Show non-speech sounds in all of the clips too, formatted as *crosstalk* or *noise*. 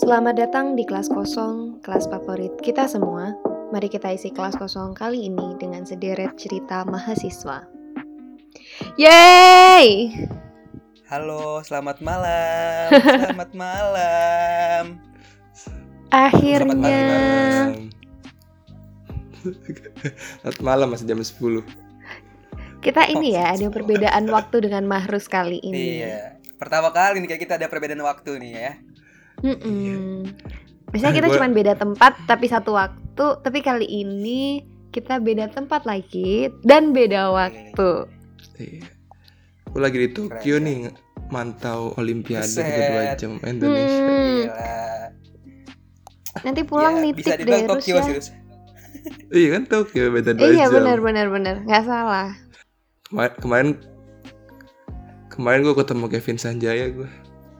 Selamat datang di kelas kosong, kelas favorit kita semua. Mari kita isi kelas kosong kali ini dengan sederet cerita mahasiswa. Yeay! Halo, selamat malam. *laughs* Selamat malam. Akhirnya. Selamat malam masih jam 10 Kita ini ya ada perbedaan *laughs* waktu dengan Mahrus kali ini. Iya. Pertama kali nih kayak kita ada perbedaan waktu nih ya. Mm-mm. Biasanya kita cuma beda tempat tapi satu waktu, tapi kali ini kita beda tempat lagi dan beda waktu. Iya. Aku lagi di Tokyo Keren, nih mantau Olimpiade kedua jam Indonesia. Hmm, Gila. nanti pulang Ya, bisa deh Tokyo ya. serius. Iya kan Tokyo beda dua Iya jam. benar benar benar, nggak salah. Kemarin kemarin kemarin gue ketemu Kevin Sanjaya gue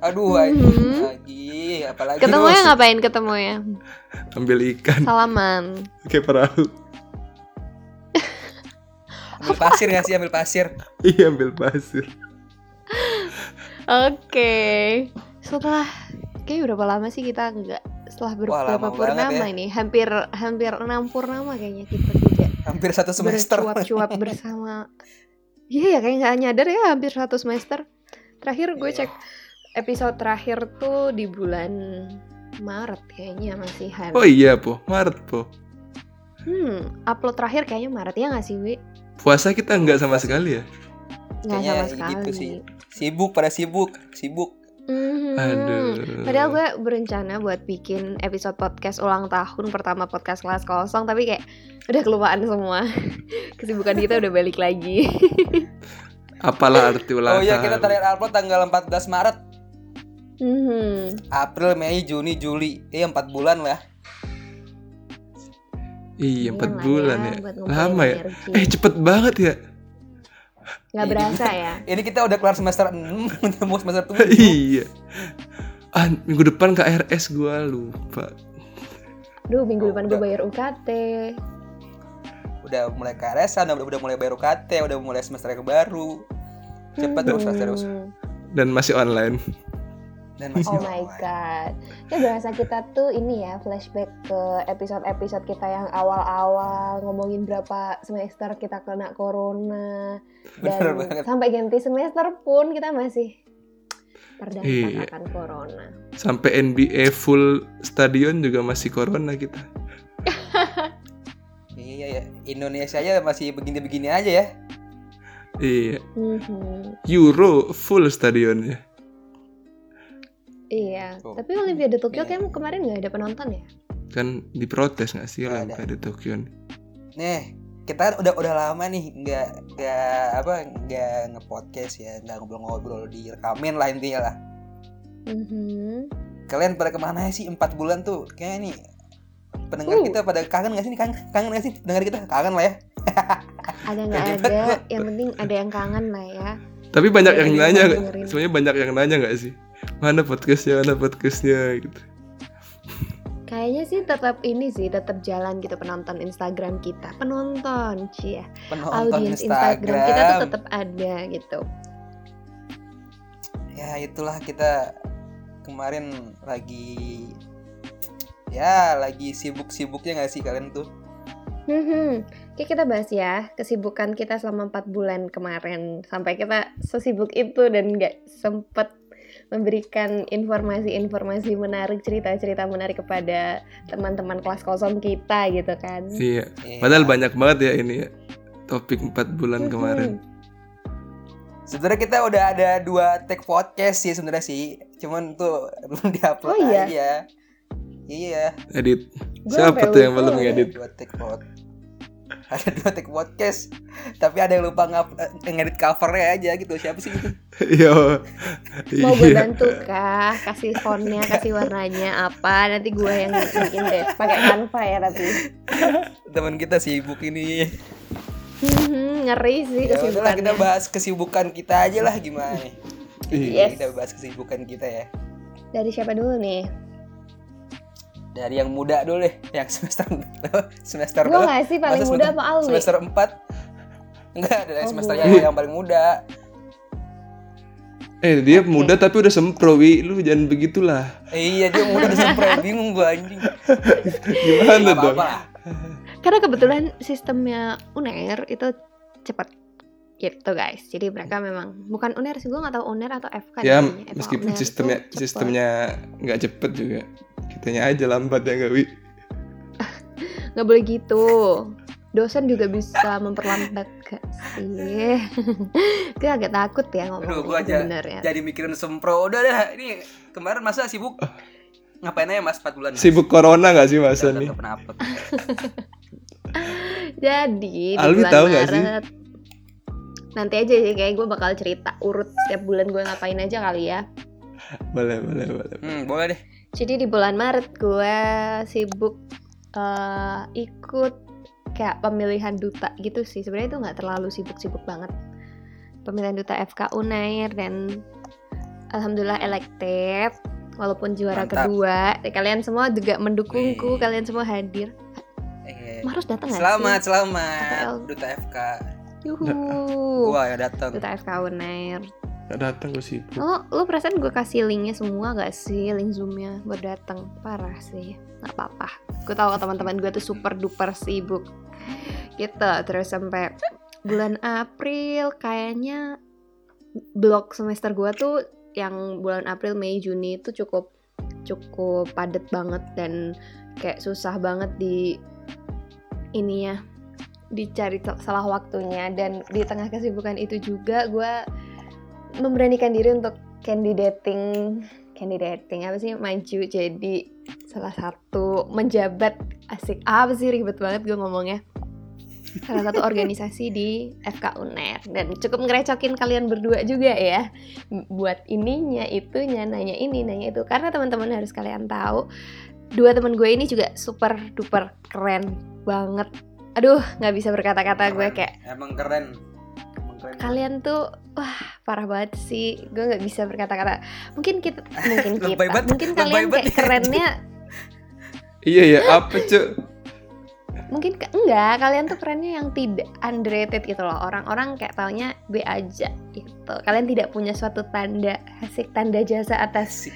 Aduh, Mhm. anjing lagi, apalagi Ketemunya terus. ngapain ketemunya? ambil ikan Salaman. pakai perahu. ambil pasir nggak sih ambil pasir? Iya ambil pasir. Oke. Setelah kayak berapa lama sih kita nggak setelah ber- Wah, berapa purnama ya. ini? Hampir hampir enam purnama kayaknya kita tidak Hampir satu semester. bercuap-cuap *laughs* bersama. Iya ya kayak nggak nyadar ya hampir satu semester. Terakhir gue Iya. cek episode terakhir tuh di bulan Maret kayaknya masihan. Oh iya po Maret po. Hmm, upload terakhir kayaknya Maret ya nggak sih, Wi? Puasa kita nggak sama sekali ya. Nggak sama sekali. gitu sih. Sibuk pada sibuk, sibuk. Mhm. Aduh. Padahal gue berencana buat bikin episode podcast ulang tahun pertama podcast kelas kosong tapi kayak udah kelupaan semua. *laughs* Kesibukan kita udah balik lagi. *laughs* Apalah arti ulang Oh iya, kita tahun. terakhir upload tanggal 14 Maret. Mhm. April, Mei, Juni, Juli. Iya, 4 bulan lah. Iya empat Lumayan lah bulan ya. Lama ya. energi. Eh cepet banget ya. Nggak berasa ya. Ini kita udah kelar semester 6, udah *laughs* mau semester 7. *laughs* iya. Ah, minggu depan KRS gua lupa. Duh, minggu Oh, depan gue bayar UKT. udah mulai KRS udah, udah mulai bayar UKT, udah mulai semester yang baru. Cepet terus Hmm. terus. Dan masih online. Dan masih Oh my god. Ya berasa kita tuh ini ya flashback ke episode-episode kita yang awal-awal ngomongin berapa semester kita kena corona *laughs* dan sampai ganti semester pun kita masih terdampak Iya. akan corona. Sampai NBA full stadion juga masih corona kita. *laughs* Iya ya, Indonesia aja masih begini-begini aja ya. Iya. Mhm. Euro full stadionnya. Iya. Tuh. Tapi Olimpiade Tokyo Iya. kayak kemarin nggak ada penonton ya? Kan diprotes nggak sih kayak di Tokyo nih. Nih, kita kan udah udah lama nih nggak nggak apa nggak ngepodcast ya, nggak ngobrol-ngobrol direkamin lah intinya lah. Mhm. Kalian pada ke mana sih empat bulan tuh? Kayaknya nih pendengar Uh. kita pada kangen gak sih nih kangen kangen gak sih dengar kita kangen lah ya Ada nggak *laughs* ada? Yang penting ada yang kangen lah ya. Tapi banyak yang nanya, sebenarnya banyak yang nanya nggak sih? Mana podcastnya, mana podcastnya gitu. Kayaknya sih tetap ini sih tetap jalan gitu penonton Instagram kita. Penonton, cia. penonton Audiens Instagram, Instagram kita tuh tetap ada gitu. ya itulah kita kemarin lagi ya lagi sibuk-sibuknya gak sih kalian tuh Hmm, Oke kita bahas ya kesibukan kita selama empat bulan kemarin sampai kita sesibuk itu dan nggak sempet memberikan informasi-informasi menarik cerita-cerita menarik kepada teman-teman kelas kosong kita gitu kan. Iya. Iya. Padahal banyak banget ya ini ya. Topik 4 bulan kemarin. sebenarnya kita udah ada dua take podcast sih sebenarnya sih cuman tuh *laughs* belum diupload Oh, iya? aja iya Edit. Gua Siapa tuh yang belum loh. ngedit? dua take pod *laughs* ada dua take podcast tapi ada yang lupa ngap eh, ngedit covernya aja gitu siapa sih *laughs* itu Iya. Mau gue Iya. bantu kah? Kasih fontnya, kasih warnanya apa? Nanti gue yang bikin deh. Pakai Canva ya tapi. *laughs* teman kita sibuk ini Hmm, ngeri sih ya udahlah kita bahas kesibukan kita aja lah gimana Iya. Yes. kita bahas kesibukan kita ya Dari siapa dulu nih? Dari yang muda dulu deh yang semester *laughs* semester Gue berapa? gak sih paling muda semester- apa Alwi? semester 4 enggak dari Oh, semester yang, yang paling muda Eh dia Oke. muda tapi udah sempro wi, lu jangan begitulah. Eh, iya dia udah sempro *laughs* bingung gua anjing. Gimana Nggak dong? Karena kebetulan sistemnya UNER itu cepat gitu guys. Jadi mereka memang bukan UNER sih, gue nggak tahu UNER atau FK. Ya namanya. Emang meskipun UNER sistemnya sistemnya nggak cepet juga, kitanya aja lambat ya nggak wi. *laughs* nggak boleh gitu. Dosen juga bisa memperlambat gak sih? *laughs* Gue agak takut ya ngomong Aduh, gua itu aja bener ya. jadi mikirin sempro. Udah dah, ini kemarin masa sibuk ngapain aja Mas 4 bulan? Mas? Sibuk corona nggak sih masa Udah nih? kenapa? Jadi di Alwi tahu nggak sih? Nanti aja sih kayak gue bakal cerita urut setiap bulan gue ngapain aja kali ya. Boleh boleh boleh. Hmm, boleh deh. Jadi di bulan Maret gue sibuk eh, ikut kayak pemilihan duta gitu sih. Sebenarnya itu nggak terlalu sibuk-sibuk banget. Pemilihan duta FK Unair dan alhamdulillah elected walaupun juara Mantap. kedua. Eh, Kalian semua juga mendukungku, Wih. kalian semua hadir. Eh, harus datang selamat, sih? selamat. Duta FK. Yuhu. Gua yang datang. Duta FK Unair. Nggak datang gue sibuk. Lo, lo perasaan gue kasih linknya semua gak sih? Link zoomnya buat datang. Parah sih. Nggak apa-apa. Gue tahu teman-teman gue tuh super duper sibuk. Gitu. Terus sampai bulan April kayaknya blok semester gue tuh yang bulan April Mei Juni itu cukup cukup padet banget dan kayak susah banget di ininya dicari t- salah waktunya. Dan di tengah kesibukan itu juga gue memberanikan diri untuk candidating candidating apa sih? Maju jadi salah satu menjabat. Asik. Apa sih? Ribet banget gue ngomongnya. Salah satu organisasi di FK UNER. Dan cukup ngerecokin kalian berdua juga ya. Buat ininya itunya nanya ini nanya itu. Karena teman-teman harus kalian tahu dua teman gue ini juga super duper keren banget. Aduh nggak bisa berkata-kata gue kayak Emang keren. Kalian tuh wah parah banget sih. Gue nggak bisa berkata-kata. Mungkin kita mungkin *laughs* kita banget, mungkin kalian kayak ya, kerennya Iya ya apa cuy? mungkin ke- enggak. Kalian tuh kerennya yang tidak underrated gitu loh. Orang-orang kayak taunya B aja gitu. Kalian tidak punya suatu tanda asik tanda jasa atas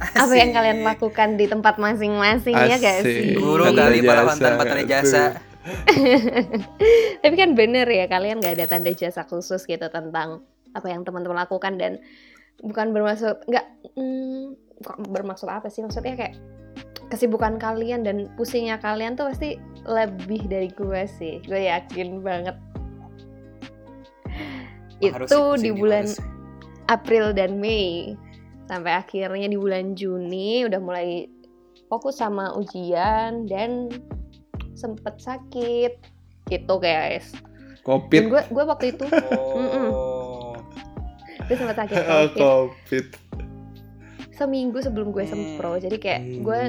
Asik. apa yang Asik. kalian lakukan di tempat masing-masing ya gak sih? Guru kali para mantan tanda jasa. *laughs* tapi kan bener ya kalian nggak ada tanda jasa khusus gitu tentang apa yang teman-teman lakukan dan bukan bermaksud nggak hmm, bermaksud apa sih? Maksudnya kayak kesibukan kalian dan pusingnya kalian tuh pasti lebih dari gue sih. Gue yakin banget. Harus itu di bulan harus. April dan Mei. Sampai akhirnya di bulan Juni udah mulai fokus sama ujian dan sempet sakit gitu guys dan Covid. gue gue waktu itu *laughs* Oh. gue sempet sakit *laughs* covid Covid. seminggu sebelum gue Hmm. sempro jadi kayak Hmm. gue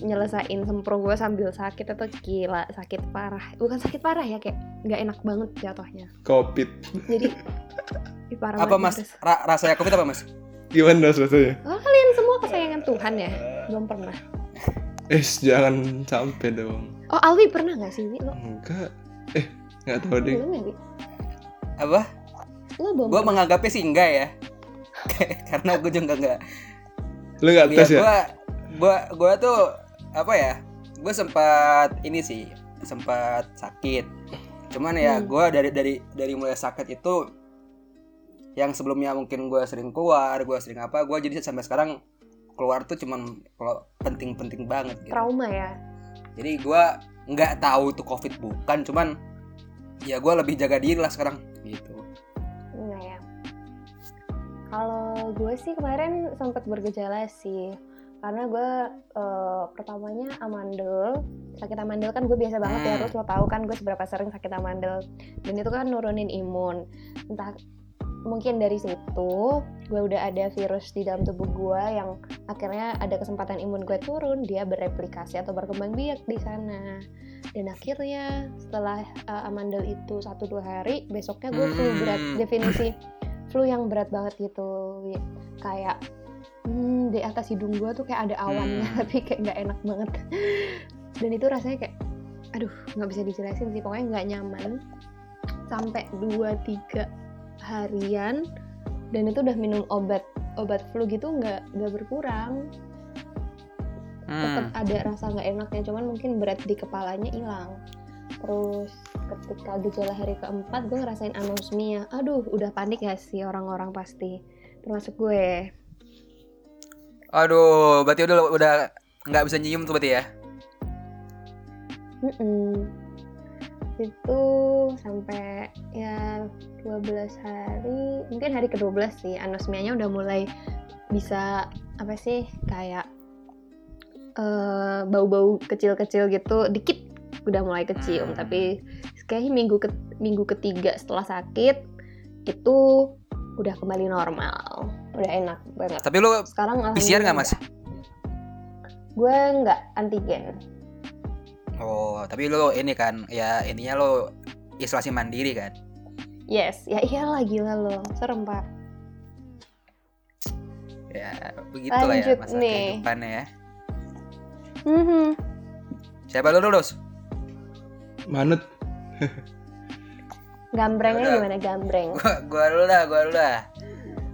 nyelesain sempro gue sambil sakit itu gila sakit parah bukan sakit parah ya kayak nggak enak banget jatuhnya Covid. jadi *laughs* parah Apa Mas? Mas. Ra rasanya Covid apa Mas? Gimana rasanya? kalian semua kesayangan Tuhan ya belum pernah Eh jangan sampai dong. oh Alwi pernah nggak sih Wi? lo Enggak. Eh nggak tahu deh. belum ya Wi? Apa? lo belum Gua pernah? menganggapnya sih enggak ya. *laughs* Karena gue juga enggak Lu nggak Iya, tes ya? gua, gua, gua tuh apa ya? Gue sempat ini sih, sempat sakit. Cuman ya, Hmm. gua dari dari dari mulai sakit itu, yang sebelumnya mungkin gue sering keluar, gue sering apa, gue jadi sampai sekarang keluar tuh cuman kalau penting-penting banget gitu. trauma ya Jadi gua nggak tahu itu covid bukan, cuman ya gua lebih jaga diri lah sekarang gitu. Enggak ya. Kalau gue sih kemarin sempat bergejala sih, karena gue eh, pertamanya amandel, sakit amandel kan gue biasa banget ya, Hmm. terus lo tahu kan gue seberapa sering sakit amandel, dan itu kan nurunin imun. Entah mungkin dari situ gue udah ada virus di dalam tubuh gue yang akhirnya ada kesempatan imun gue turun, dia bereplikasi atau berkembang biak di sana. Dan akhirnya setelah eh, amandel itu satu dua hari, besoknya gue flu berat Hmm. definisi flu yang berat banget gitu kayak hmm, di atas hidung gue tuh kayak ada awannya Hmm. *laughs* tapi kayak nggak enak banget dan itu rasanya kayak aduh nggak bisa dijelasin sih pokoknya nggak nyaman sampai 2-3 harian dan itu udah minum obat obat flu gitu nggak nggak berkurang tetap Hmm. ada rasa nggak enaknya cuman mungkin berat di kepalanya hilang terus ketika gejala hari keempat gue ngerasain anosmia aduh udah panik ya sih orang-orang pasti termasuk gue Aduh, berarti udah udah nggak bisa nyium tuh berarti ya? Mm-mm. Itu sampai ya 12 hari mungkin hari ke-12 sih anosmianya udah mulai bisa apa sih kayak eh, bau-bau kecil-kecil gitu dikit udah mulai kecium. Hmm. tapi kayaknya minggu ke minggu ketiga setelah sakit itu udah kembali normal. Udah enak banget. Tapi lu sekarang PCR nggak mas? gue nggak antigen Oh, tapi lu ini kan, ya ininya lu isolasi mandiri kan? yes ya iyalah gila lo serem pak Ya, begitulah ya Lanjut masa nih. kehidupannya ya. Mhm. Siapa lu lulus? Manut. *laughs* Gambrengnya Yaudah. gimana gambreng? Gua gua dulu dah, gua dulu dah.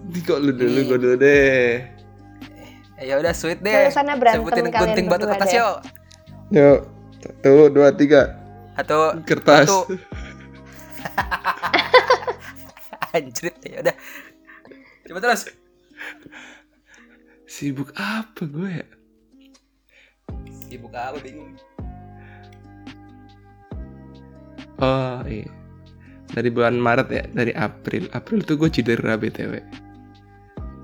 Di kok lu dulu, gue dulu deh. Eh, Ya udah sweet deh. Berantem Sebutin gunting batu kertas yuk. Yuk, satu, dua, tiga. Atau Kertas. Satu. *laughs* anjrit ya udah. Coba terus. Sibuk apa gue ya? Sibuk apa bingung. Oh iya. Dari bulan Maret ya, dari April. April tuh gue cedera BTW.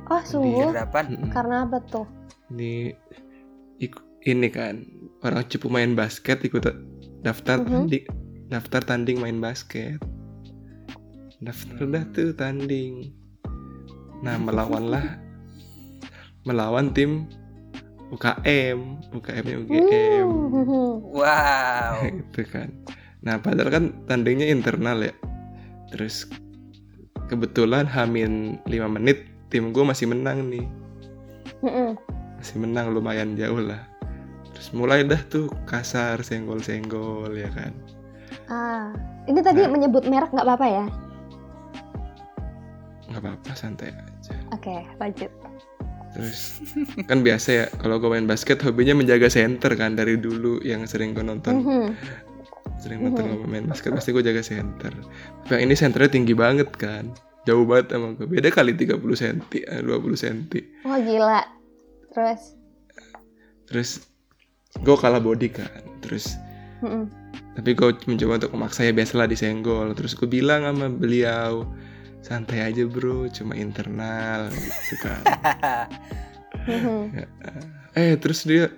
Oh sungguh? Mm-mm. Karena apa tuh? Ini ik- ini kan orang cupu main basket ikut daftar Mhm. tanding daftar tanding main basket daftar dah tuh tanding nah melawanlah melawan tim UKM UKM nya UGM. Wow. *laughs* gitu kan nah padahal kan tandingnya internal ya terus kebetulan hamin 5 menit tim gue masih menang nih Mm-mm. masih menang lumayan jauh lah mulai dah tuh kasar senggol-senggol ya kan Ah, ini tadi Nah. menyebut merek nggak apa-apa ya? nggak apa-apa santai aja Oke, lanjut. terus kan biasa ya kalau gue main basket hobinya menjaga center kan dari dulu yang sering gue nonton Mhm. sering nonton gue main basket pasti gue jaga center tapi yang ini centernya tinggi banget kan jauh banget sama gue beda kali 30 cm eh, 20 cm Wah gila. Terus? terus gue kalah body kan terus Mm-mm. tapi gue mencoba untuk memaksa ya biasalah disenggol terus gue bilang sama beliau santai aja bro cuma internal gitu kan *laughs* Mhm. eh terus dia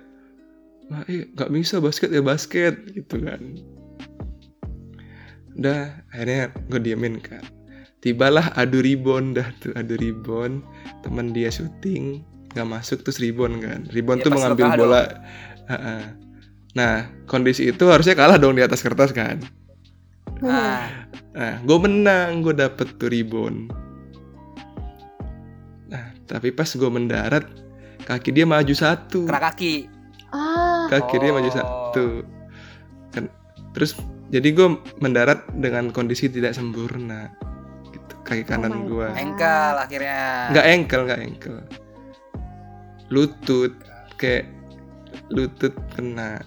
nah, eh nggak bisa basket ya basket gitu kan udah akhirnya gue diemin kan tibalah adu ribon dah tuh adu ribon teman dia syuting nggak masuk terus ribon kan ribon Ya, tuh mengambil bola. Nah kondisi itu harusnya kalah dong di atas kertas kan. Ah, Nah, gue menang, gue dapet tuh ribon. Nah, tapi pas gue mendarat, kaki dia maju satu. kena kaki. Ah, Kaki dia maju Oh. satu. Kan, terus jadi gue mendarat dengan kondisi tidak sempurna. Gitu, kaki Oh kanan my gue. Engkel akhirnya. Nggak engkel, nggak engkel. Lutut, kayak lutut kena.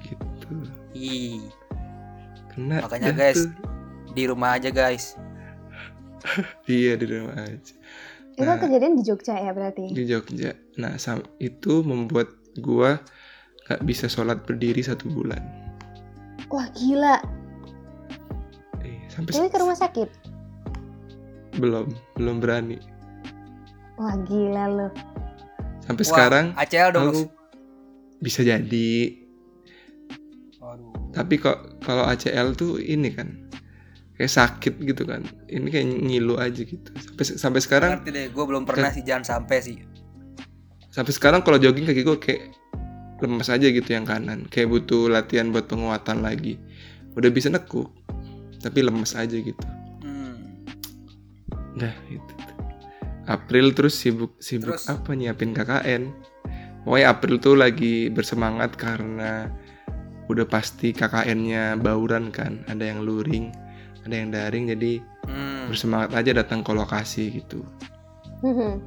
Gitu. Ih, Kena. Makanya, dah guys. di rumah aja guys. *laughs* Iya di rumah aja. itu Nah. kejadian di Jogja ya berarti? di Jogja. Nah, sam- itu membuat gua gak bisa sholat berdiri satu bulan. Wah gila. Eh, sampai Ini ke rumah sakit? belum, belum berani. Wah gila lo. Sampai Wah, sekarang ACL dong. aku bisa jadi. Waduh. Tapi kok kalau ACL tuh ini kan kayak sakit gitu kan. Ini kayak ngilu aja gitu. Sampai sampai sekarang Ngerti deh, gue belum pernah sih jangan sampai sih. sampai sekarang kalau jogging kaki gue kayak lemes aja gitu yang kanan. Kayak butuh latihan buat penguatan lagi. Udah bisa nekuk, tapi lemes aja gitu. Hmm. Dah itu. April terus sibuk sibuk Terus? apa nyiapin KKN. Pokoknya April tuh lagi bersemangat karena udah pasti KKN-nya bauran kan, ada yang luring, ada yang daring jadi Hmm. bersemangat aja datang ke lokasi gitu. Mhm.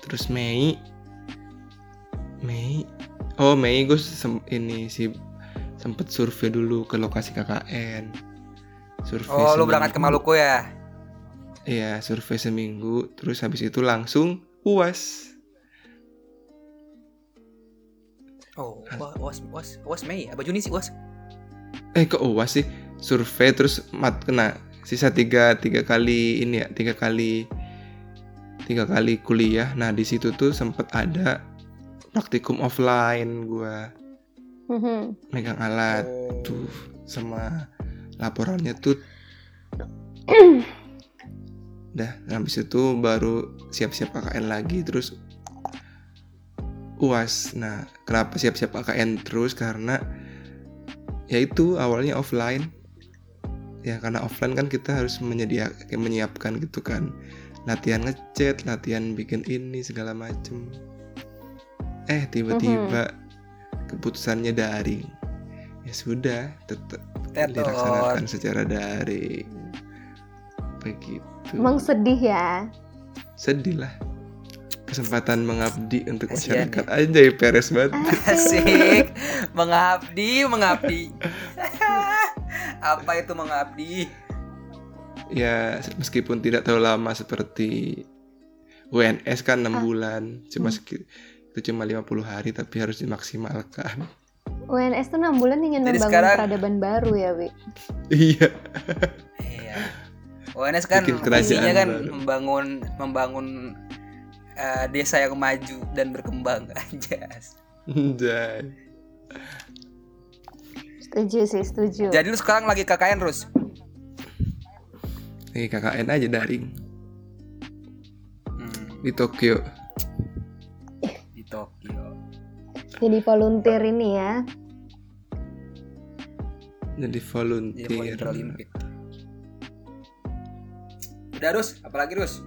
terus Mei Mei oh Mei gue sem- ini sih sempet survei dulu ke lokasi KKN survei Oh, lu berangkat ke seminggu. Maluku ya? iya survei seminggu terus habis itu langsung uas Oh, wa- was was was Mei, apa Juni sih was? eh kok uas sih survei terus mat kena sisa tiga tiga kali ini ya tiga kali tiga kali kuliah nah di situ tuh sempet ada praktikum offline gua Mhm. megang alat Oh. tuh sama laporannya tuh *clears throat* dah habis itu baru siap-siap KKN lagi terus uas nah kenapa siap-siap KKN terus? Karena ya itu awalnya offline. Ya karena offline kan kita harus menyediakan menyiapkan gitu kan. Latihan ngechat latihan bikin ini segala macem. Eh tiba-tiba keputusannya daring. Ya sudah tetap dilaksanakan secara daring. Begitu. Emang sedih ya? sedih lah kesempatan mengabdi untuk masyarakat aja ya peres banget Asik, *laughs* mengabdi, mengabdi. *laughs* Apa itu mengabdi? ya meskipun tidak terlalu lama seperti UNS kan 6 Ah. bulan cuma Hmm. itu cuma 50 hari tapi harus dimaksimalkan UNS tuh 6 bulan ingin Jadi membangun sekarang- peradaban baru ya, Wi. iya Iya. UNS kan visinya kan baru. membangun membangun eh, desa yang maju dan berkembang. *laughs* Anjay. Setuju sih, setuju. Jadi lu sekarang lagi KKN terus? Nih KKN aja daring Hmm, di Tokyo di Tokyo. Jadi volunteer ini ya. jadi Jadi volunteer volunteer Olimpik. Udah Rus, apalagi Rus?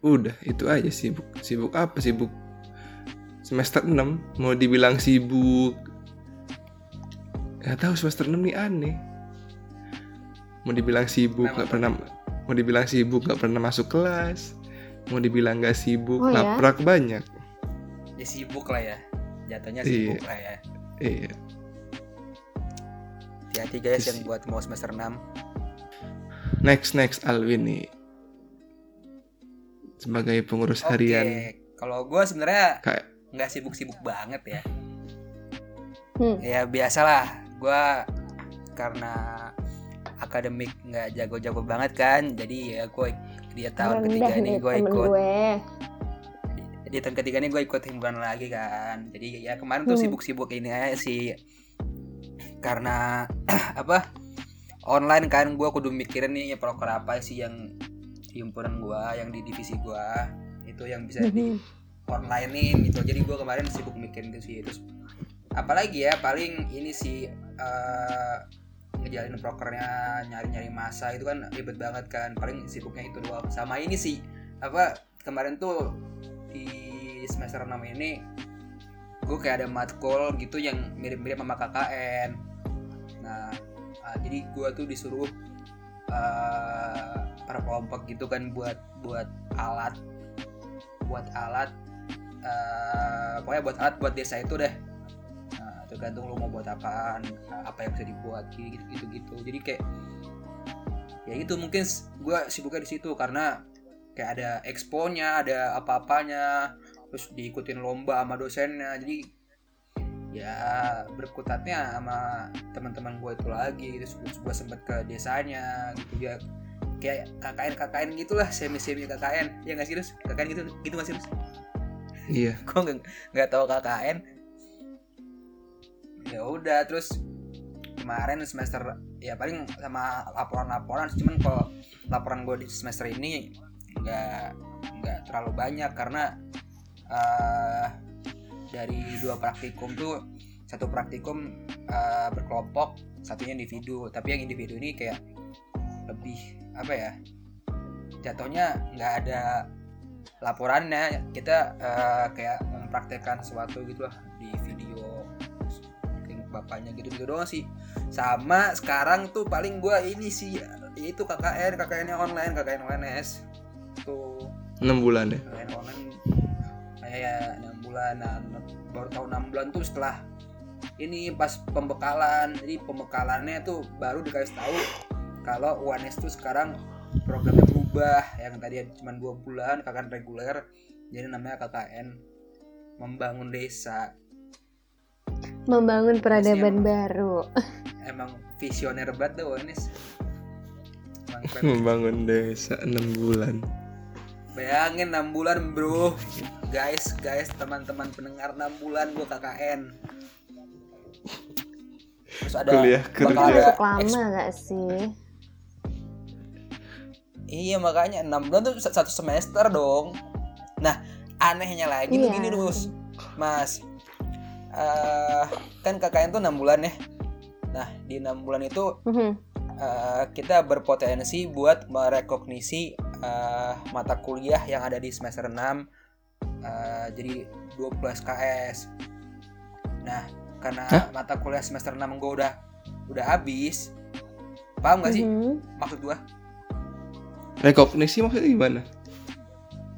Udah itu aja sibuk sibuk apa sibuk semester 6 mau dibilang sibuk nggak tahu semester 6 nih aneh mau dibilang sibuk Kenapa? nggak pernah mau dibilang sibuk nggak pernah masuk kelas mau dibilang nggak sibuk Oh, ya? laprak banyak Ya sibuk lah ya. Jatuhnya Iya. sibuk lah ya. iya Hati-hati guys yang buat mau semester 6. next next Alwin nih sebagai pengurus Oke, harian kalau gue sebenarnya kayak nggak sibuk-sibuk banget ya. Hmm. Ya biasalah, gue karena akademik nggak jago-jago banget kan, jadi ya gue dia tahun Rendah ketiga nih gue ikut gue. di tahun ketiga nih gue ikut himpunan lagi kan jadi ya kemarin tuh Hmm. sibuk-sibuk ini aja sih karena *clears throat* apa online kan gue kudu mikirin nih ya proker apa sih yang di himpunan gue yang di divisi gue itu yang bisa di onlinein gitu. Jadi gue kemarin sibuk mikirin itu sih terus apalagi ya paling ini sih eh ngejalanin prokernya nyari-nyari masa itu kan ribet banget kan. Paling sibuknya itu doang. Sama ini sih apa kemarin tuh di semester 6 ini gue kayak ada matkul gitu yang mirip-mirip sama KKN nah ah, jadi gue tuh disuruh eh per kelompok gitu kan buat buat alat buat alat eh pokoknya buat alat buat desa itu deh. Nah, tergantung lu mau buat apaan apa yang bisa dibuat gitu gitu gitu. Jadi kayak ya itu mungkin gue sibuknya di situ karena kayak ada exponya ada apa-apanya terus diikutin lomba sama dosennya. Jadi ya berkutatnya sama teman-teman gue itu lagi terus gue sempet ke desanya gitu dia kayak KKN KKN gitulah semi semi KKN ya nggak sih Rus? KKN gitu gitu nggak sih Rus? Iya. *laughs* Gue nggak nggak tahu KKN. Ya udah terus kemarin semester ya paling sama laporan-laporan cuman kalau laporan gue di semester ini nggak nggak terlalu banyak karena eh dari dua praktikum tuh satu praktikum eh, berkelompok satunya individu. Tapi yang individu ini kayak lebih apa ya jatuhnya nggak ada laporannya. Kita eh, kayak mempraktekkan sesuatu gitu lah di video bapaknya gitu gitu doang sih. Sama sekarang tuh paling gua ini sih yaitu KKN KKN online KKN ONS tuh. Enam bulan ya? KKN online kayak enam bulan nah, baru tahu enam bulan tuh setelah ini pas pembekalan. Jadi pembekalannya tuh baru dikasih tahu kalau UNS tuh sekarang programnya berubah. Yang tadi cuma dua bulan KKN reguler. Jadi namanya KKN membangun desa. Membangun peradaban emang- baru. *laughs* emang visioner banget tuh UNS membangun desa enam bulan bayangin 6 bulan bro guys guys teman-teman pendengar 6 bulan gua KKN terus ada Kuliah bakal kerja. ada Masuk lama gak sih? iya makanya 6 bulan tuh satu semester dong nah anehnya lagi tuh Iya. gini terus mas eh kan KKN tuh 6 bulan ya nah di 6 bulan itu Mhm. eh, kita berpotensi buat merekognisi eh, mata kuliah yang ada di semester 6 eh, jadi 20 SKS. Nah, karena Hah? mata kuliah semester 6 gue udah udah habis. Paham gak sih Mhm. maksud gua? rekognisi maksudnya gimana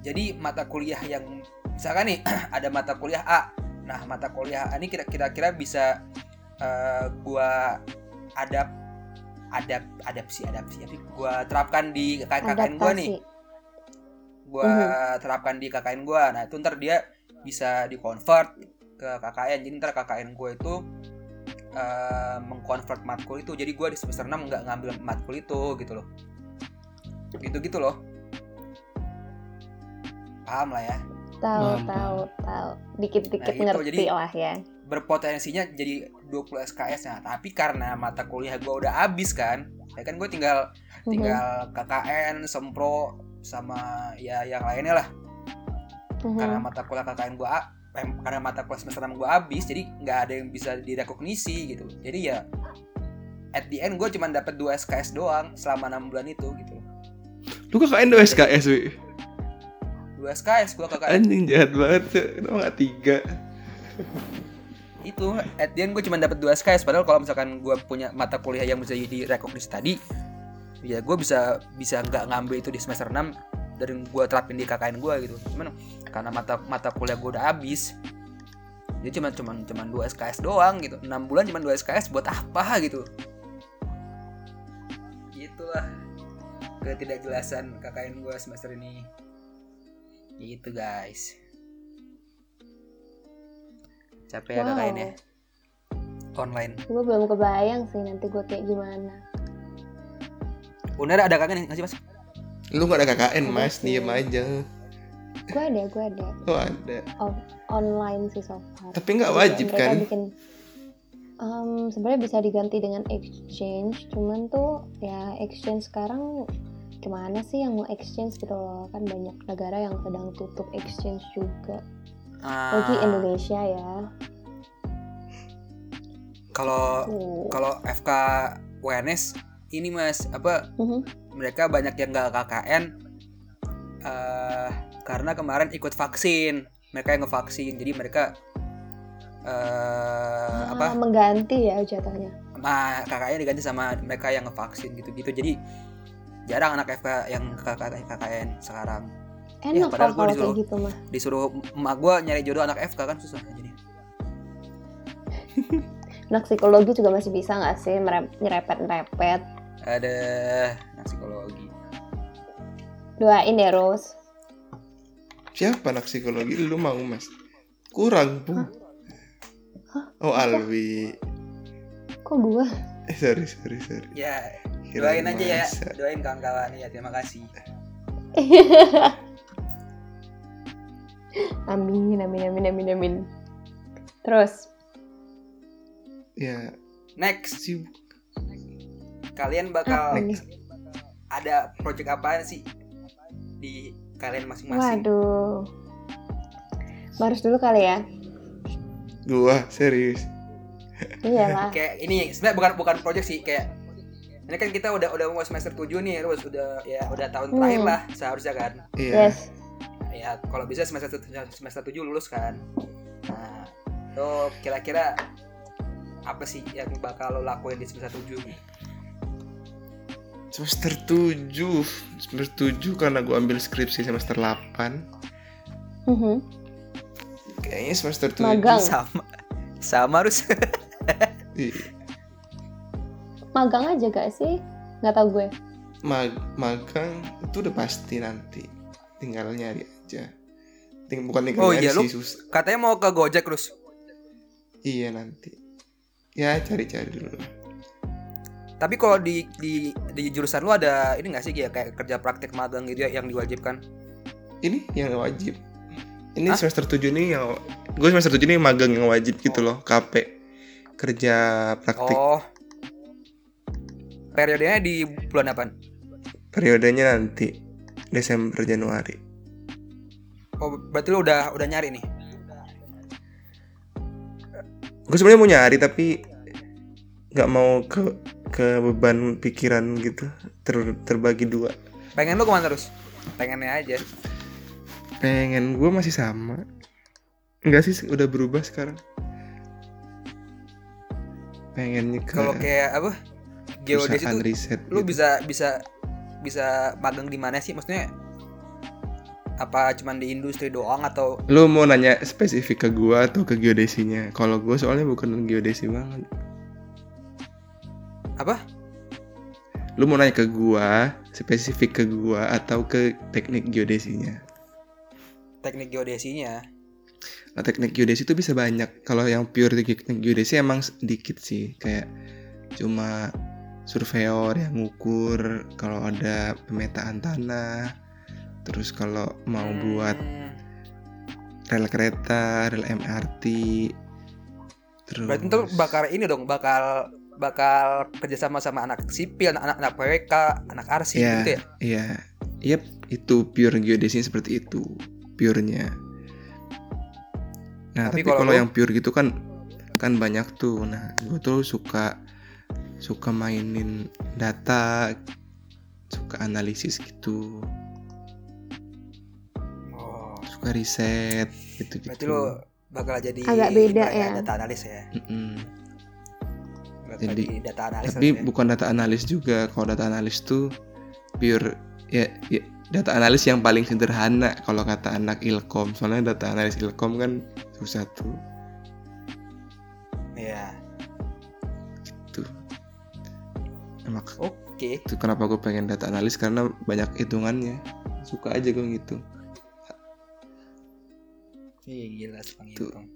Jadi mata kuliah yang misalkan nih *clears throat* ada mata kuliah A. Nah, mata kuliah A ini kira- kira-kira bisa eh, gua adap adap adapsi adapsi tapi gua terapkan di KKN gua nih. Gua Mhm. terapkan di KKN gua. Nah, itu ntar dia bisa di-convert ke KKN. Jadi ntar KKN gua itu eh, mengkonvert matkul itu. Jadi gua di semester 6 nggak ngambil matkul itu gitu loh. Gitu-gitu loh. Paham lah ya. Tahu, tahu, tahu. Dikit-dikit Nah, gitu, ngerti jadi- lah ya. Berpotensinya jadi 20 SKS nah, tapi karena mata kuliah gua udah habis kan. Ya kan gue tinggal Mhm. tinggal KKN, Sempro sama ya yang lainnya lah. Mhm. karena mata kuliah KKN eh, karena mata kuliah semester 6 gua habis jadi nggak ada yang bisa direkognisi gitu jadi ya at the end gue cuma dapat 2 SKS doang selama 6 bulan itu gitu lu KKN udah SKS wi 2 SKS gua KKN anjing jahat banget kenapa nggak tiga itu at the end gue cuma dapat 2 SKS padahal kalau misalkan gua punya mata kuliah yang bisa direkognisi tadi ya gue bisa bisa nggak ngambil itu di semester 6 dan gua terapin di KKN gua gitu. Cuman karena mata mata kuliah gua udah habis jadi cuma cuman cuman 2 SKS doang gitu. 6 bulan cuma 2 SKS buat apa gitu? Gitulah ketidakjelasan KKN gua semester ini. Gitu guys capek ya Wow. KKN ya online Gue belum kebayang sih nanti gue kayak gimana. Uner ada KKN nggak sih mas? lu nggak ada KKN mas diem aja Gue ada, gue ada. oh ada Online sih so far. tapi nggak Jadi wajib kan bikin Em, sebenarnya bisa diganti dengan exchange cuman tuh ya exchange sekarang ke mana sih yang mau exchange gitu loh kan banyak negara yang sedang tutup exchange juga lagi Ah, Indonesia ya. Kalau kalau FK WNS ini mas apa Mhm. mereka banyak yang nggak KKN eh karena kemarin ikut vaksin. Mereka yang ngevaksin jadi mereka eh Ah, apa? mengganti ya jatuhnya ma KKN diganti sama mereka yang ngevaksin gitu-gitu. Jadi jarang anak FK yang KKN sekarang enak padahal kok gua kalau kayak disuruh- gitu mah. disuruh emak gue nyari jodoh anak FK kan susah jadi. *laughs* Anak psikologi juga masih bisa nggak sih nyerepet-nyerepet ada anak psikologi. Doain ya Rose. Siapa anak psikologi? Lu mau mas? Kurang bu. Oh Alwi. Kok gua? Eh sorry sorry sorry. Ya Kirain doain aja ya. Doain kawan-kawan ya terima kasih *laughs* amin amin amin amin amin. Terus? Ya. Next. Sibuk kalian bakal nih? ada project apaan sih di kalian masing-masing? Waduh. Marus dulu kali ya? Gua serius. *laughs* Iyalah kayak ini sebenarnya bukan bukan project sih kayak ini kan kita udah udah mau semester 7 nih terus udah ya udah tahun Hmm. terakhir lah seharusnya kan? Iya. Yes ya kalau bisa semester semester 7 lulus kan nah tuh kira-kira apa sih yang bakal lo lakuin di semester 7 gitu? semester 7 semester 7 karena gue ambil skripsi semester 8 Mhm. kayaknya semester 7 Magang. sama sama harus *laughs* Iya. Magang aja gak sih? Nggak tahu gue. Mag- magang itu udah pasti nanti tinggal nyari aja. Ting bukan tinggal Oh iya, lu- katanya mau ke Gojek terus iya nanti. Ya cari-cari dulu tapi kalau di di di jurusan lu ada ini nggak sih kayak kayak kerja praktek magang gitu ya yang diwajibkan? Ini yang wajib. Ini Hah? semester 7 ini yang gue semester 7 ini magang yang wajib gitu loh KP kerja praktik. Oh. Periodenya di bulan apa periodenya nanti Desember Januari oh berarti lu udah udah nyari nih? Gue sebenarnya mau nyari tapi nggak mau ke ke beban pikiran gitu. Ter, terbagi dua. Pengen lu ke mana terus? Pengennya aja. Pengen gue masih sama. Enggak sih udah berubah sekarang. Pengennya ke kalau kayak apa? Geodesi itu riset lu gitu. bisa bisa bisa magang di mana sih? Maksudnya apa cuman di industri doang atau? Lu mau nanya spesifik ke gua atau ke geodesinya? Kalau gue soalnya bukan geodesi banget. Apa? Lu mau nanya ke gua spesifik ke gua atau ke teknik geodesinya? Teknik geodesinya? Nah, teknik geodesi itu bisa banyak. Kalau yang pure teknik geodesi emang sedikit sih, kayak cuma surveyor yang ngukur kalau ada pemetaan tanah. Terus kalau mau buat Hmm, rel kereta, rel MRT. Terus berarti ntar bakal ini dong bakal bakal kerjasama sama anak sipil anak anak PWK anak arsip Iya. gitu ya Iya, yep, itu pure geodesinya seperti itu, purenya. Nah, Tapi tapi, kalau yang pure gitu kan kan banyak tuh. Nah, gue tuh suka suka mainin data, suka analisis gitu, suka riset gitu gitu. berarti lu bakal jadi Agak beda ya. data analis ya bakal Jadi, jadi data analis Tapi harusnya. bukan data analis juga. Kalau data analis tuh pure ya, ya data analis yang paling sederhana kalau kata anak ilkom. Soalnya data analis ilkom kan susah tuh. Iya. tuh Emak Oke. itu kenapa gue pengen data analis karena banyak hitungannya suka aja gue gitu Iya gila penghitung.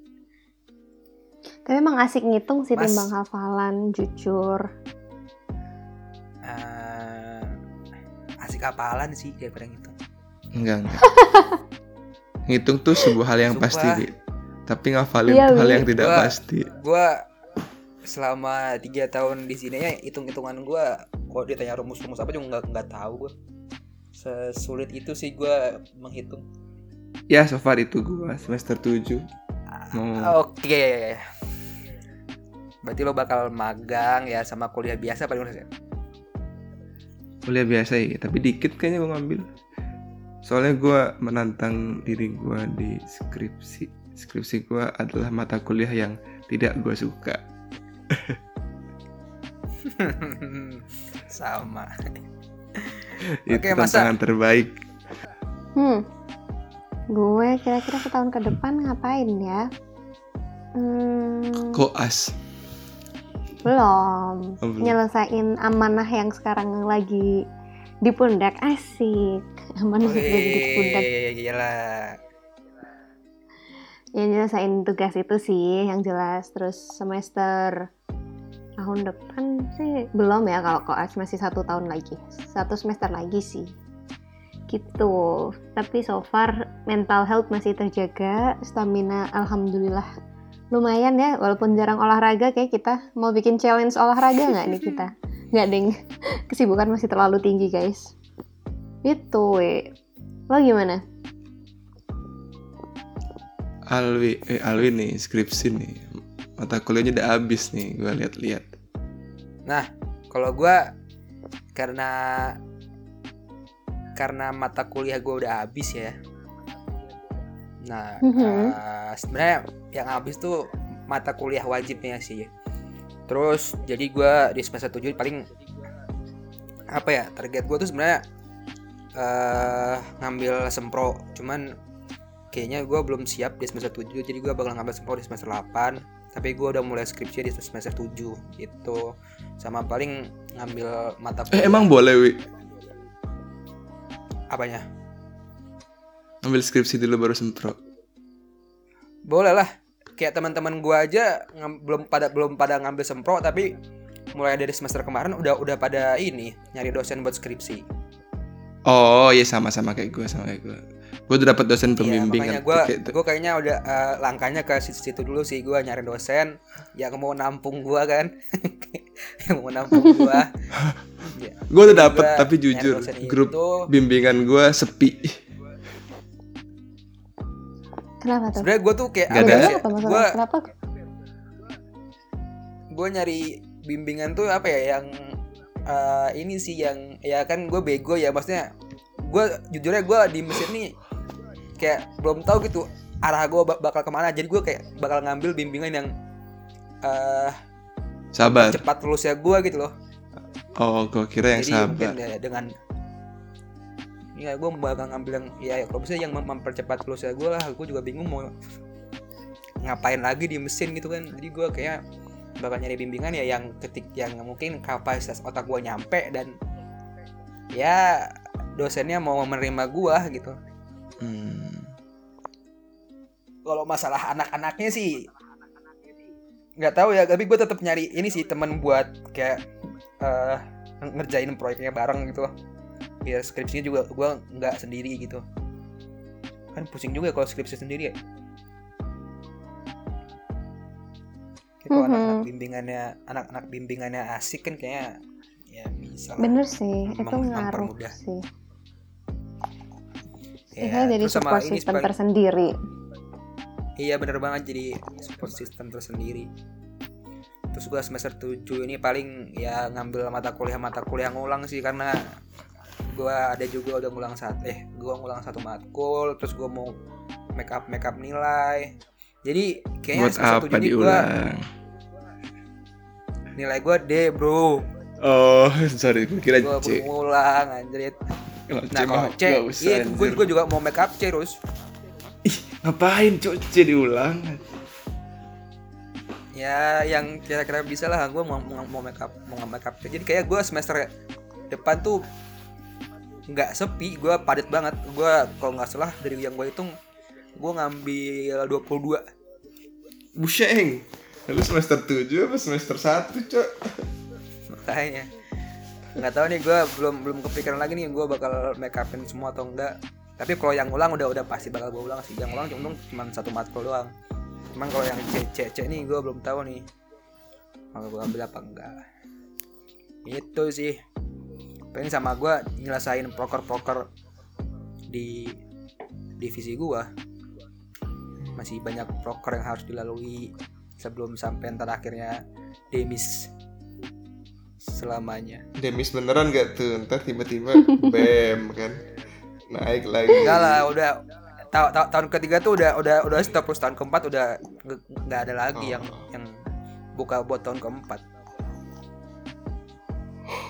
Tapi emang asik ngitung sih Mas. timbang hafalan, jujur. Eh, asik apalan sih daripada gitu. enggak enggak *laughs* ngitung tuh sebuah hal yang Sumpah. pasti Wi. tapi ngafalin Iya, hal yang tidak Gua- pasti Gua selama tiga tahun di sini ya hitung hitungan gua kalau ditanya rumus-rumus apa juga nggak nggak tahu gua. Sesulit itu sih gua menghitung. Ya so far itu gue semester 7 Mau- Oke. Berarti lo bakal magang ya sama kuliah biasa paling ya? kuliah biasa ya tapi dikit kayaknya gue ngambil soalnya gue menantang diri gue di skripsi skripsi gue adalah mata kuliah yang tidak gue suka *laughs* sama. itu Oke, masa- tantangan terbaik Hmm. Gue kira-kira setahun ke depan ngapain ya? Hmm, koas belum. Oh, belum. Nyelesain amanah yang sekarang lagi di pundak asik. *laughs* Amanah yang lagi di pundak. Wih, gila. Ya nyelesain tugas itu sih yang jelas. Terus semester tahun depan sih belum ya kalau koas masih satu tahun lagi. Satu semester lagi sih. Gitu. Tapi so far mental health masih terjaga, stamina alhamdulillah lumayan ya. Walaupun jarang olahraga kayak kita mau bikin challenge olahraga nggak nih kita? *laughs* Nggak deng. Kesibukan masih terlalu tinggi guys. Itu we. lo gimana? Alwi eh Alwi nih skripsi nih. Mata kuliahnya udah habis nih gue lihat-lihat. Kalau gua karena karena mata kuliah gua udah habis ya. Nah, Mhm. eh, sebenarnya yang habis tuh mata kuliah wajibnya sih. Terus jadi gua di semester 7 paling apa ya target gue tuh sebenarnya eh ngambil sempro cuman kayaknya gue belum siap di semester 7 jadi gue bakal ngambil sempro di semester 8 tapi gue udah mulai skripsi di semester 7 gitu sama paling ngambil mata Eh emang boleh wi apanya ambil skripsi dulu baru sempro. boleh lah kayak teman-teman gue aja belum pada belum pada ngambil sempro tapi mulai dari semester kemarin udah udah pada ini nyari dosen buat skripsi Oh iya sama-sama kayak gue sama kayak gue. Gue udah dapat dosen Iya, pembimbing makanya kan. gue kayak itu. gue kayaknya udah eh, langkahnya ke situ, situ dulu sih gue nyari dosen yang mau nampung gue kan *laughs* yang mau nampung gue *laughs* ya. Gue udah dapet gua tapi jujur grup itu. bimbingan gue sepi. Kenapa tuh? sebenarnya gue tuh kayak Gak ada. gue Kenapa? gue nyari bimbingan tuh apa ya yang eh, ini sih yang ya kan gue bego ya maksudnya gue jujurnya gue di mesin nih kayak belum tahu gitu arah gue bakal ke mana jadi gue kayak bakal ngambil bimbingan yang eh Sabar. cepat lulusnya gue gitu loh Oh gue kira yang jadi mungkin sabar. ya dengan ya gue bakal ngambil yang ya kalau bisa yang mem- mempercepat lulusnya gue lah gue juga bingung mau ngapain lagi di mesin gitu kan jadi gue kayak bakal nyari bimbingan ya yang ketik yang mungkin kapasitas otak gue nyampe dan ya dosennya mau menerima gue gitu Hmm. Kalau masalah anak-anaknya sih nggak tahu ya tapi gue tetap nyari ini sih teman buat kayak eh, ngerjain proyeknya bareng gitu loh biar skripsinya juga gue nggak sendiri gitu kan pusing juga kalau skripsi sendiri ya kalau Mhm. anak-anak bimbingannya anak-anak bimbingannya asik kan kayaknya ya bisa. Bener sih, itu ngaruh sih. Ya, Itu jadi support system tersendiri. Iya bener banget. Jadi support system tersendiri. Terus gua semester 7 ini paling ya ngambil mata kuliah-mata kuliah ngulang sih karena gua ada juga udah ngulang satu eh gua ngulang satu matkul terus gua mau make up make up nilai. Jadi kayaknya Buat semester apa 7 ini gua diulang? nilai gua D bro. Oh sorry gue kira belum ngulang anjrit. Nah kalau C iya gua juga mau make up C terus Ngapain? Cok C diulang? ya yang kira-kira bisa lah. Gue mau mau, mau make up mau make up. Jadi kayak gue semester depan tuh nggak sepi. Gue padat banget. Gue kalau nggak salah dari yang gue hitung gue ngambil 22 Busheng. Lu semester 7 apa semester 1 cok? makanya. Nggak tahu nih gue belum belum kepikiran lagi nih gue bakal make upin semua atau enggak tapi kalau yang ulang udah udah pasti bakal gue ulang sih. Yang ulang cuma cuma satu matkul doang. Cuman kalau yang C C C nih gue belum tahu nih. Mau gue ambil apa enggak itu sih. Pengen sama gue nyelesain proker-proker di divisi gue masih banyak proker yang harus dilalui sebelum sampai ntar akhirnya demis selamanya. Demis beneran gak tuh? Ntar tiba-tiba *laughs* BEM kan naik lagi. enggak lah udah ta- ta- tahun ketiga tuh udah udah udah stop terus tahun keempat udah nggak ada lagi yang Oh. yang buka buat tahun keempat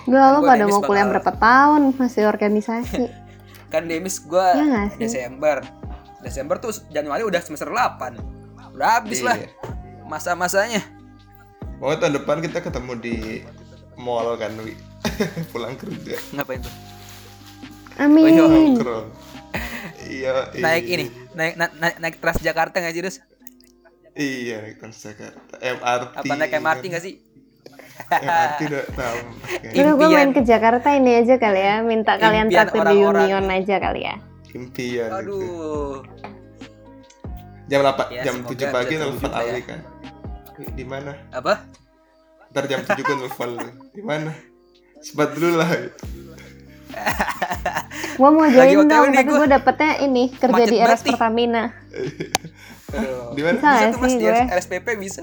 Gak lo Gua pada mau kuliah bakal- berapa tahun masih organisasi. *laughs* kan demis gue ya? Desember Desember tuh Januari udah semester 8 udah habis lah Iya. masa-masanya Pokoknya tahun depan kita ketemu di mall kan Wi. *laughs* Pulang kerja. ngapain tuh Amin. Nongkrong. Iya. naik iya. ini naik na- naik naik Transjakarta nggak sih Dus? Iya naik Transjakarta. MRT. apa naik MRT nggak sih MRT udah tahu. *laughs* Udah gue main ke Jakarta ini aja kali ya. Minta kalian traktir di. Union aja kali ya. Impian. gitu. aduh Jam 8, Ya, jam 7 pagi nelfon lah Ali ya. kan. Di mana? apa Ntar jam 7 gue nelfon lu. Di mana? Sempat dulu lah. Gue mau Lagi join OTW dong, tapi gua. gue dapetnya ini kerja Macet di RS. Pertamina. Di mana? Bisa bisa tuh mas sih di gue? RSPP bisa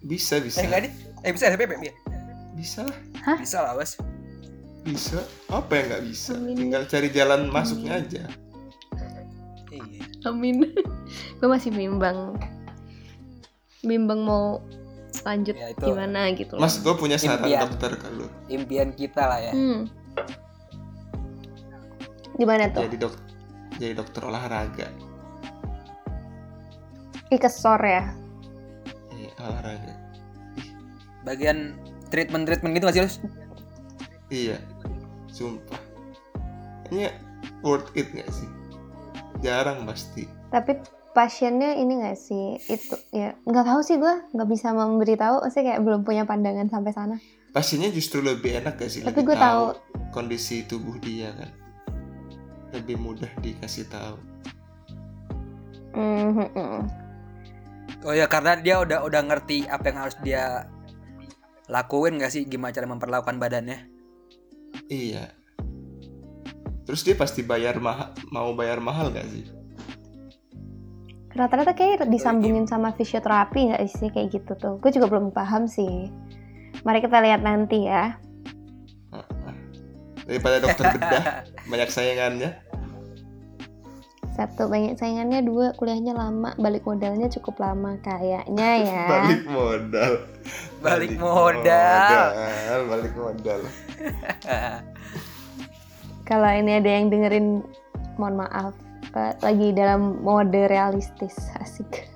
Bisa, bisa. eh enggak nih eh bisa RSPP Bi? Bisa lah. bisa lah bos Bisa. Apa yang nggak bisa? Amin. Tinggal cari jalan masuknya aja. iya Amin. *laughs* gue masih bimbang. Bimbang mau lanjut Ya, itu. gimana gitu loh. Mas, gue punya saran Impian. dokter kalau impian kita lah ya Hmm. Gimana tuh? jadi dok jadi dokter olahraga Ikesor ya? Iya, olahraga bagian treatment treatment gitu gak sih Lus? iya sumpah kayaknya worth it gak sih jarang pasti Tapi pasiennya ini gak sih? Itu ya nggak tahu sih gue nggak bisa memberitahu. Saya kayak belum punya pandangan sampai sana. pasiennya justru lebih enak gak sih Tapi lebih gue tahu. kondisi tubuh dia kan lebih mudah dikasih tahu Hmm, hmm, hmm. Oh ya karena dia udah udah ngerti apa yang harus dia lakuin gak sih gimana cara memperlakukan badannya? iya terus dia pasti bayar mahal mau bayar mahal gak sih Rata-rata kayak disambungin sama fisioterapi nggak sih kayak gitu tuh? Gue juga belum paham sih. Mari kita lihat nanti ya. Daripada dokter *laughs* bedah banyak sayangannya Satu banyak saingannya, dua kuliahnya lama, balik modalnya cukup lama kayaknya *laughs* ya. balik modal Balik modal. modal, balik modal *laughs* Kalau ini ada yang dengerin, mohon maaf, lagi dalam mode realistis, asik.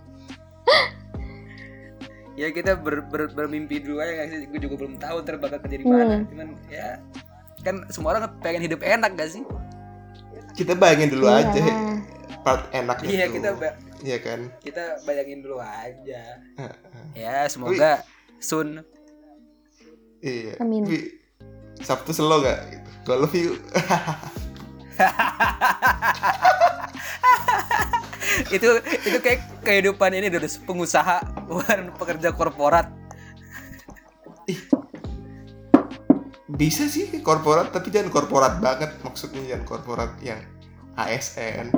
ya kita ber, ber- bermimpi dulu aja gak sih? Gue juga belum tahu ntar bakal kerja di mana. Hmm. Cuman ya kan semua orang pengen hidup enak gak sih? kita bayangin dulu Iya. aja part enaknya Iya tuh. kita ba- iya kan kita bayangin dulu aja. Heeh. Ya semoga soon. iya Amin. Tapi, Sabtu selo gak gitu. Gue love you *laughs* itu itu kayak kehidupan ini udah pengusaha bukan *laughs* pekerja korporat. Bisa sih korporat tapi jangan korporat banget maksudnya jangan korporat yang ASN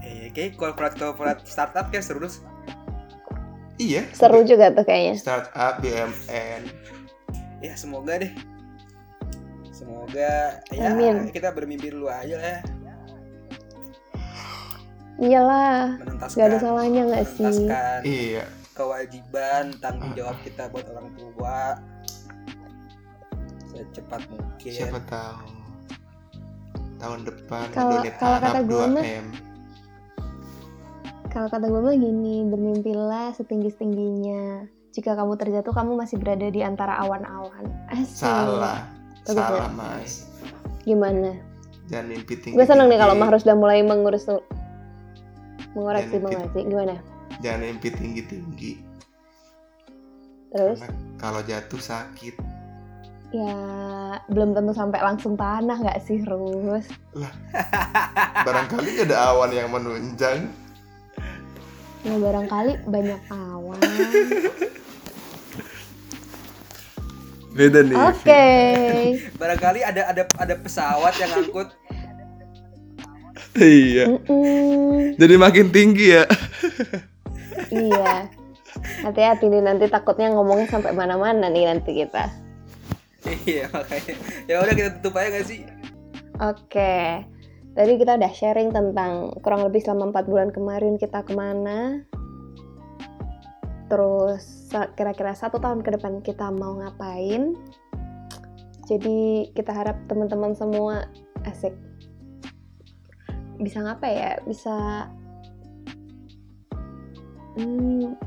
Eh, kayak korporat korporat startup kayak seru terus. iya Seru juga tuh kayaknya. startup BUMN Ya semoga deh. Semoga ya Amin. kita bermimpi dulu aja lah. ya. Iyalah, menuntaskan gak ada salahnya nggak sih? iya kewajiban tanggung jawab kita buat orang tua secepat mungkin siapa tahu tahun depan Kalau- kalau kata gue mah- 2M Kalau kata gue mah gini, bermimpilah setinggi-tingginya. Jika kamu terjatuh, kamu masih berada di antara awan-awan. Salah Bagus salah mas Gimana? jangan mimpi tinggi Gue seneng nih kalau Mah harus udah mulai mengurus mengoreksi mengoreksi. Gimana? jangan mimpi tinggi tinggi Terus? karena kalau jatuh sakit Ya, belum tentu sampai langsung tanah nggak sih, Rus? *laughs* barangkali ada awan yang menunjang Ya, barangkali banyak awan. *laughs* beda nih Oke. *laughs* barangkali ada ada ada pesawat yang ngangkut iya Mm-mm. jadi makin tinggi ya Iya. Hati-hati nih nanti takutnya ngomongnya sampai mana-mana nih nanti kita. Iya makanya ya udah kita tutup aja gak sih Oke, tadi kita udah sharing tentang kurang lebih selama 4 bulan kemarin kita ke mana. Terus kira-kira satu tahun ke depan kita mau ngapain. Jadi kita harap teman-teman semua asik. Bisa ngapa ya? Bisa hmm,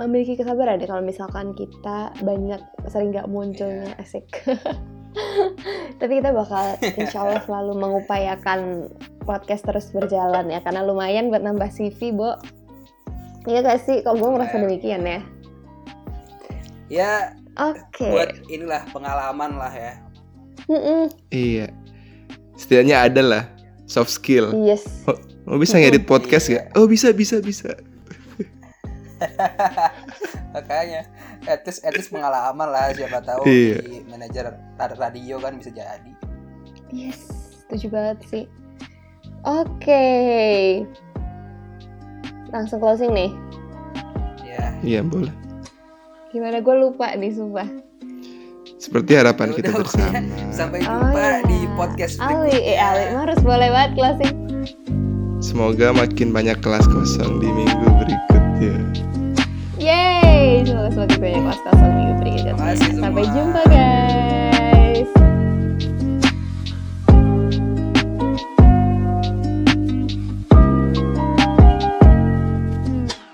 memiliki kesabaran deh kalau misalkan kita banyak sering nggak munculnya asik. *laughs* Tapi kita bakal insya Allah *laughs* selalu mengupayakan podcast terus berjalan ya karena lumayan buat nambah CV, Bo. Iya gak sih? Kalau gue merasa demikian ya. ya Oke. buat inilah pengalaman lah ya Mm-mm. iya setidaknya ada lah soft skill Yes. oh bisa ngedit podcast Iya. gak oh bisa bisa bisa *laughs* makanya etis etis pengalaman lah siapa tahu Iya. di manajer ra- radio kan bisa jadi Yes. Setuju banget sih. Oke. Langsung closing nih. ya iya boleh Gimana gue lupa nih sumpah. seperti harapan Ya kita bersama sampai Oh, jumpa iya. di podcast Ali, eh. Ali, harus boleh banget closing. semoga makin banyak kelas kosong di minggu berikutnya Yeay, semoga semakin banyak kosong minggu berikutnya. Sampai jumpa guys.